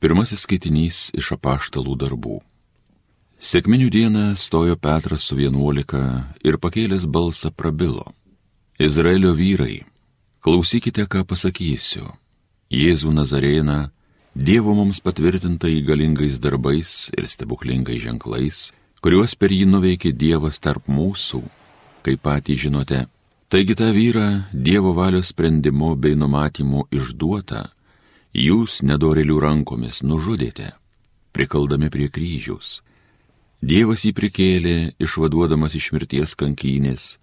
Pirmasis skaitinys iš apaštalų darbų. Sėkminių dieną stojo Petras su vienuolika ir pakėlęs balsą prabilo. Izraelio vyrai, klausykite, ką pasakysiu. Jėzų Nazarėną, Dievo mums patvirtintai galingais darbais ir stebuklingais ženklais, kuriuos per jį nuveikė Dievas tarp mūsų, kaip patys žinote. Taigi tą vyrą Dievo valios sprendimu bei numatymu išduota, jūs nedorelių rankomis nužudėte, prikaldami prie kryžiaus. Dievas jį prikėlė, išvaduodamas iš mirties kankynės,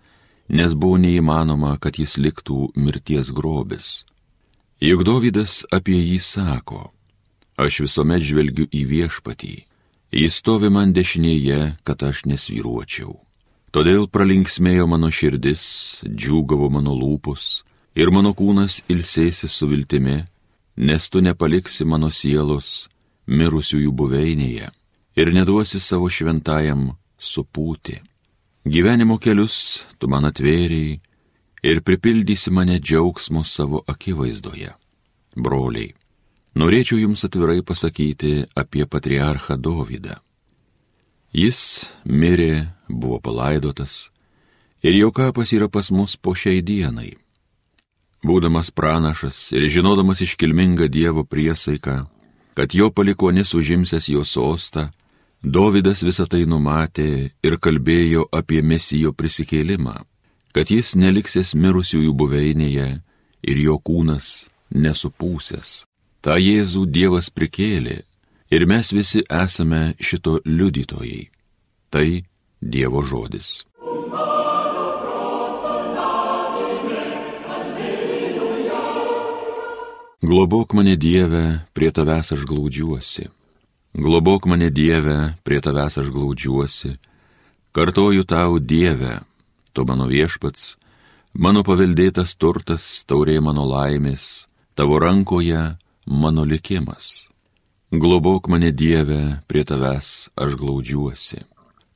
nes buvo neįmanoma, kad jis liktų mirties grobis. Juk Dovydas apie jį sako, aš visuomet žvelgiu į viešpatį, jis stovi man dešinėje, kad aš nesvyruočiau. Todėl pralinksmėjo mano širdis, džiūgavo mano lūpus ir mano kūnas ilsėsi su viltimi, nes tu nepaliksi mano sielos mirusiųjų buveinėje ir neduosi savo šventajam supūti. Gyvenimo kelius tu man atvėriai ir pripildysi mane džiaugsmo savo akivaizdoje. Broliai, norėčiau jums atvirai pasakyti apie patriarchą Dovydą. Jis mirė, buvo palaidotas ir jo kapas yra pas mus po šiai dienai. Būdamas pranašas ir žinodamas iškilmingą Dievo priesaiką, kad jo palikonis užimsęs jo sostą, Dovydas visą tai numatė ir kalbėjo apie mesijo prisikėlimą, kad jis neliksės mirusiųjų buveinėje ir jo kūnas nesupūsęs. Ta Jėzų Dievas prikėlė ir mes visi esame šito liudytojai. Tai Dievo žodis. Globok mane Dieve, prie tavęs aš glaudžiuosi. Globok mane Dieve, prie tavęs aš glaudžiuosi. Kartoju tau Dieve, tu mano viešpats, mano paveldėtas turtas, taurė mano laimės, tavo rankoje mano likimas. Globok mane Dieve, prie tavęs aš glaudžiuosi.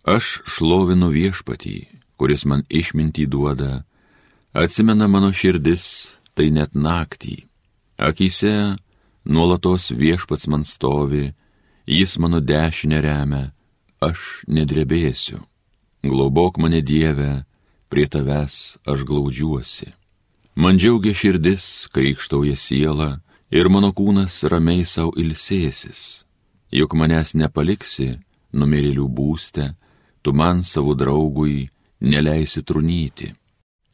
Aš šlovinu viešpatį, kuris man išmintį duoda, atsimena mano širdis, tai net naktį Akise nuolatos viešpats man stovi, jis mano dešinę remia, aš nedrebėsiu. Glaubok mane Dieve, prie tavęs aš glaudžiuosi. Man džiaugia širdis, kai ikštauja siela ir mano kūnas ramiai savo ilsėsis. Juk manęs nepaliksi, numirėlių būste, tu man savo draugui neleisi trunyti.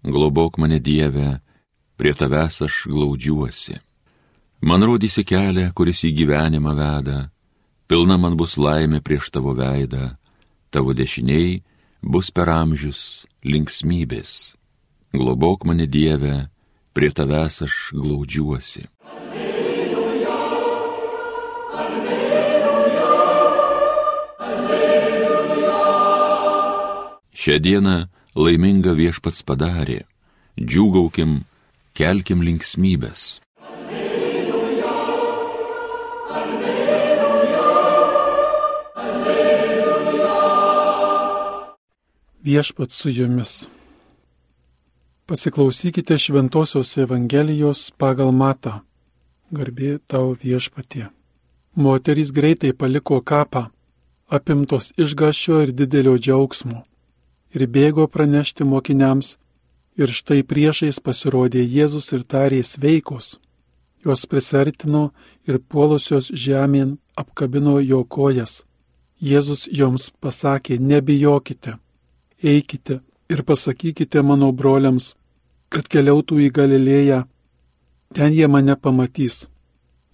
Globok mane Dieve, prie tavęs aš glaudžiuosi. Man rodysi kelią, kuris į gyvenimą veda, pilna man bus laimė prieš tavo veidą, tavo dešiniai bus per amžius linksmybės. Globok mane Dieve, prie tavęs aš glaudžiuosi. Alleluja, alleluja, alleluja. Šią dieną laiminga viešpats padarė, džiūgaukim, kelkim linksmybės. Viešpat su jumis. Pasiklausykite Šventojios Evangelijos pagal matą. Garbė tau viešpatie. Moterys greitai paliko kapą, apimtos išgaščio ir didelio džiaugsmo, ir bėgo pranešti mokiniams, ir štai priešais pasirodė Jėzus ir tarė sveikos. Jos prisertino ir puolusios žemėn apkabino jo kojas. Jėzus joms pasakė, nebijokite eikite ir pasakykite mano broliams, kad keliautų į Galilėją, ten jie mane pamatys.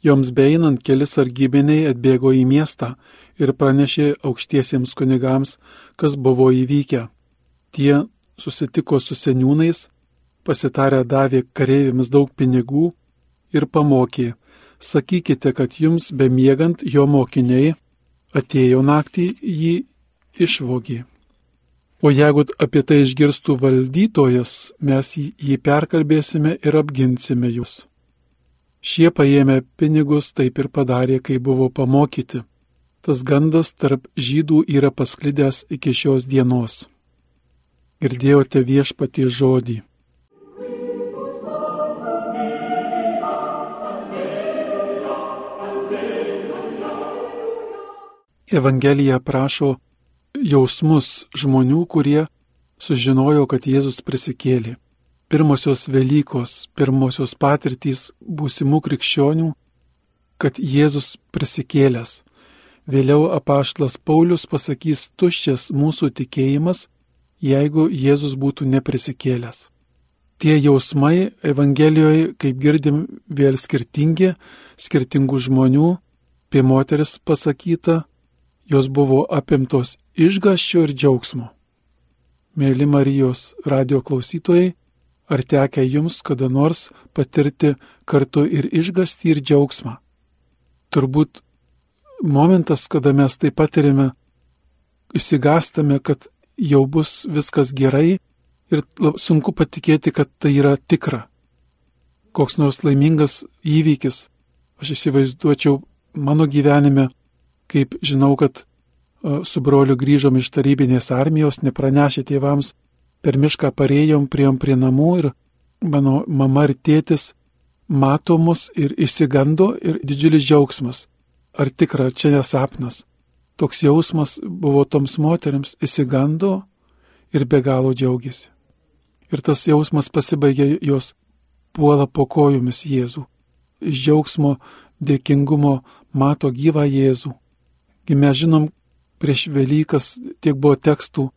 Joms beinant keli sargybiniai atbėgo į miestą ir pranešė aukštiesiems kunigams, kas buvo įvykę. Tie susitiko su seniūnais, pasitarę davė kareiviams daug pinigų ir pamokė, sakykite, kad jums bemiegant jo mokiniai atėjo naktį jį išvogė. O jeigu apie tai išgirstų valdytojas, mes jį perkalbėsime ir apginsime jūs. Šie paėmė pinigus taip ir padarė, kai buvo pamokyti. Tas gandas tarp žydų yra pasklidęs iki šios dienos. Girdėjote viešpatie žodį. Evangelija prašo jausmus žmonių, kurie sužinojo, kad Jėzus prisikėlė. Pirmosios Velykos, pirmosios patirtys būsimų krikščionių, kad Jėzus prisikėlęs. Vėliau apaštlas Paulius pasakys tuščias mūsų tikėjimas, jeigu Jėzus būtų neprisikėlęs. Tie jausmai Evangelijoje, kaip girdim, vėl skirtingi, skirtingų žmonių, apie moteris pasakyta, jos buvo apimtos išgaščio ir džiaugsmo. Mėly Marijos radio klausytojai, ar tekia jums kada nors patirti kartu ir išgasti ir džiaugsmą? Turbūt momentas, kada mes tai patirime, įsigastame, kad jau bus viskas gerai ir sunku patikėti, kad tai yra tikra. Koks nors laimingas įvykis, aš įsivaizduočiau mano gyvenime, kaip žinau, kad su broliu grįžom iš tarybinės armijos, nepranešė tėvams, per mišką parėjom, prieėm prie namų ir mano mama ir tėtis mato mus ir įsigando ir didžiulis džiaugsmas. Ar tikra, čia nesapnas. Toks jausmas buvo toms moteriams, įsigando ir be galo džiaugiasi. Ir tas jausmas pasibaigė jos puola po kojomis Jėzų. Iš džiaugsmo, dėkingumo mato gyvą Jėzų. Mes žinom, prieš Velykas tiek buvo tekstų,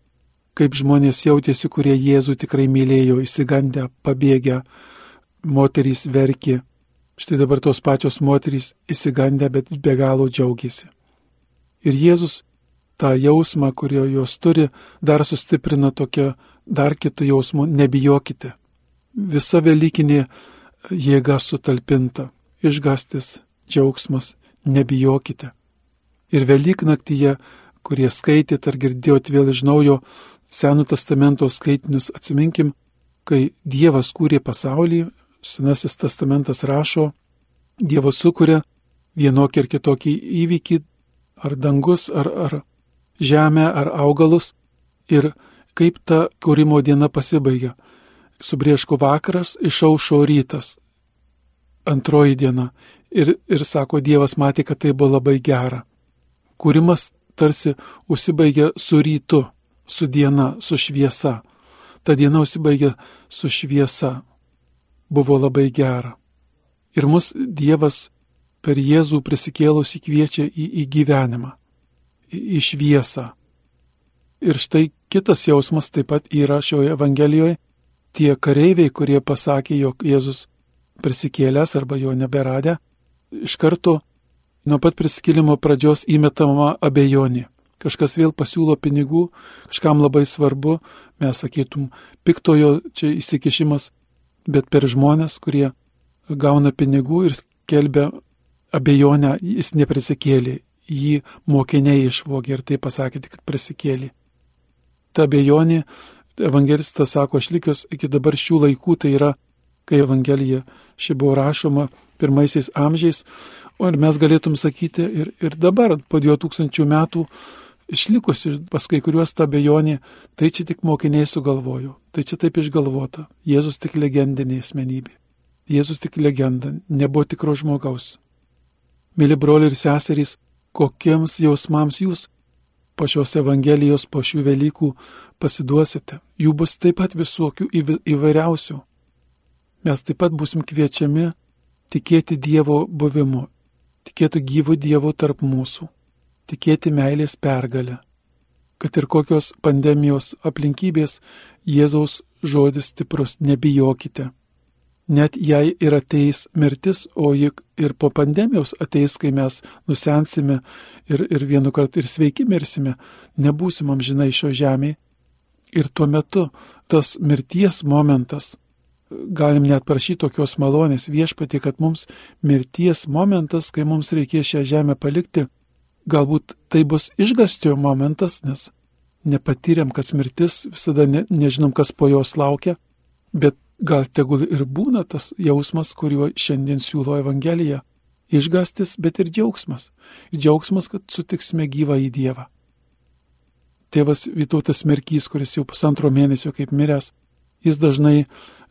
kaip žmonės jautėsi, kurie Jėzų tikrai mylėjo, įsigandę, pabėgę, moterys verkė. Štai dabar tos pačios moterys įsigandę, bet be galo džiaugiasi. Ir Jėzus tą jausmą, kurio jos turi, dar sustiprina tokia dar kitų jausmų - nebijokite. Visa Velykinė jėga sutalpinta - išgastis, džiaugsmas, nebijokite. Ir Velyknaktyje kurie skaitėt ar girdėjot vėl iš naujo Senų testamento skaitinius, atsiminkim, kai Dievas kūrė pasaulį, Senasis testamentas rašo, Dievas sukuria vienokį ir kitokį įvykį, ar dangus, ar, ar žemę, ar augalus, ir kaip ta kūrimo diena pasibaigia. Subrieško vakaras, išaušo rytas, antroji diena. Ir, ir sako, Dievas matė, kad tai buvo labai gera. Kūrimas tarsi užsibaigia su rytu, su diena, su šviesa. Ta diena užsibaigia su šviesa. Buvo labai gera. Ir mus Dievas per Jėzų prisikėlusi kviečia į, į gyvenimą, į, į šviesą. Ir štai kitas jausmas taip pat yra šioje Evangelijoje. Tie kareiviai, kurie pasakė, jog Jėzus prisikėlęs arba jo neberadę, iš karto nuo pat priskilimo pradžios įmetama abejonė. Kažkas vėl pasiūlo pinigų, kažkam labai svarbu, mes sakytum, piktojo čia įsikišimas, bet per žmonės, kurie gauna pinigų ir skelbia abejonę, jis neprisikėlė, jį mokiniai išvogė ir tai pasakė kad prisikėlė. Ta abejonė, evangelistas sako, aš likius iki dabar šių laikų, tai yra, kai evangelija ši buvo rašoma pirmaisiais amžiais, O ir mes galėtum sakyti ir, ir dabar, po 2000 metų, išlikusi pas kai kuriuos ta bejonė, tai čia tik mokiniai sugalvojo, tai čia taip išgalvota, Jėzus tik legendinė asmenybė, Jėzus tik legenda, nebuvo tikro žmogaus. Mėly broliai ir seserys, kokiems jausmams jūs po šios Evangelijos, po šių Velykų pasiduosite, jų bus taip pat visokių įvairiausių. Mes taip pat busim kviečiami tikėti Dievo buvimu, tikėti gyvų Dievų tarp mūsų, tikėti meilės pergalę, kad ir kokios pandemijos aplinkybės Jėzaus žodis stiprus nebijokite. Net jei ir ateis mirtis, o juk ir po pandemijos ateis, kai mes nusensime ir, ir vienu kartu ir sveiki mirsime, nebūsim amžinai šio žemėje. Ir tuo metu tas mirties momentas galim net prašyti tokios malonės viešpatį, kad mums mirties momentas, kai mums reikės šią žemę palikti, galbūt tai bus išgastio momentas, nes nepatyrėm, kas mirtis, visada ne, nežinom, kas po jos laukia, bet gal tegul ir būna tas jausmas, kuriuo šiandien siūlo Evangelija. Išgastis, bet ir džiaugsmas. Džiaugsmas, kad sutiksime gyvą į Dievą. Tėvas Vytautas Merkys, kuris jau pusantro mėnesio kaip miręs, jis dažnai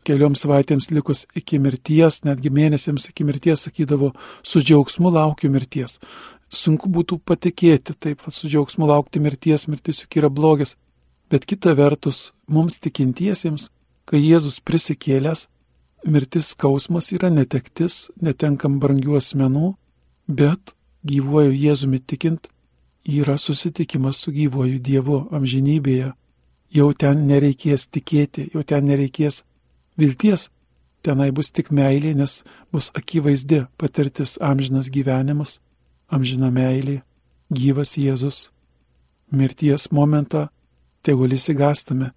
kelioms savaitėms likus iki mirties, netgi mėnesiams iki mirties sakydavo, su džiaugsmu laukiu mirties. sunku būtų patikėti, taip su džiaugsmu laukti mirties, mirtis juk yra blogis. Bet kita vertus, mums tikintiesiems, kai Jėzus prisikėlęs, mirtis skausmas yra netektis, netenkam brangių asmenų, bet gyvuoju Jėzumi tikint yra susitikimas su gyvuoju Dievu amžinybėje. Jau ten nereikės tikėti, jau ten nereikės vilties, tenai bus tik meilė, nes bus akivaizdi patirtis amžinas gyvenimas, amžina meilė, gyvas Jėzus. Mirties momentą tegul įsigastame,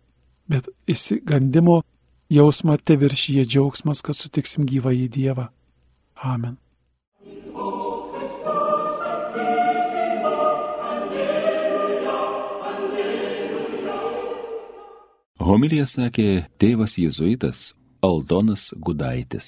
bet įsigandimo jausmą te viršyje džiaugsmas, kad sutiksim gyvą į Dievą. Amen. Homilija sakė tėvas jėzuitas Aldonas Gudaitis.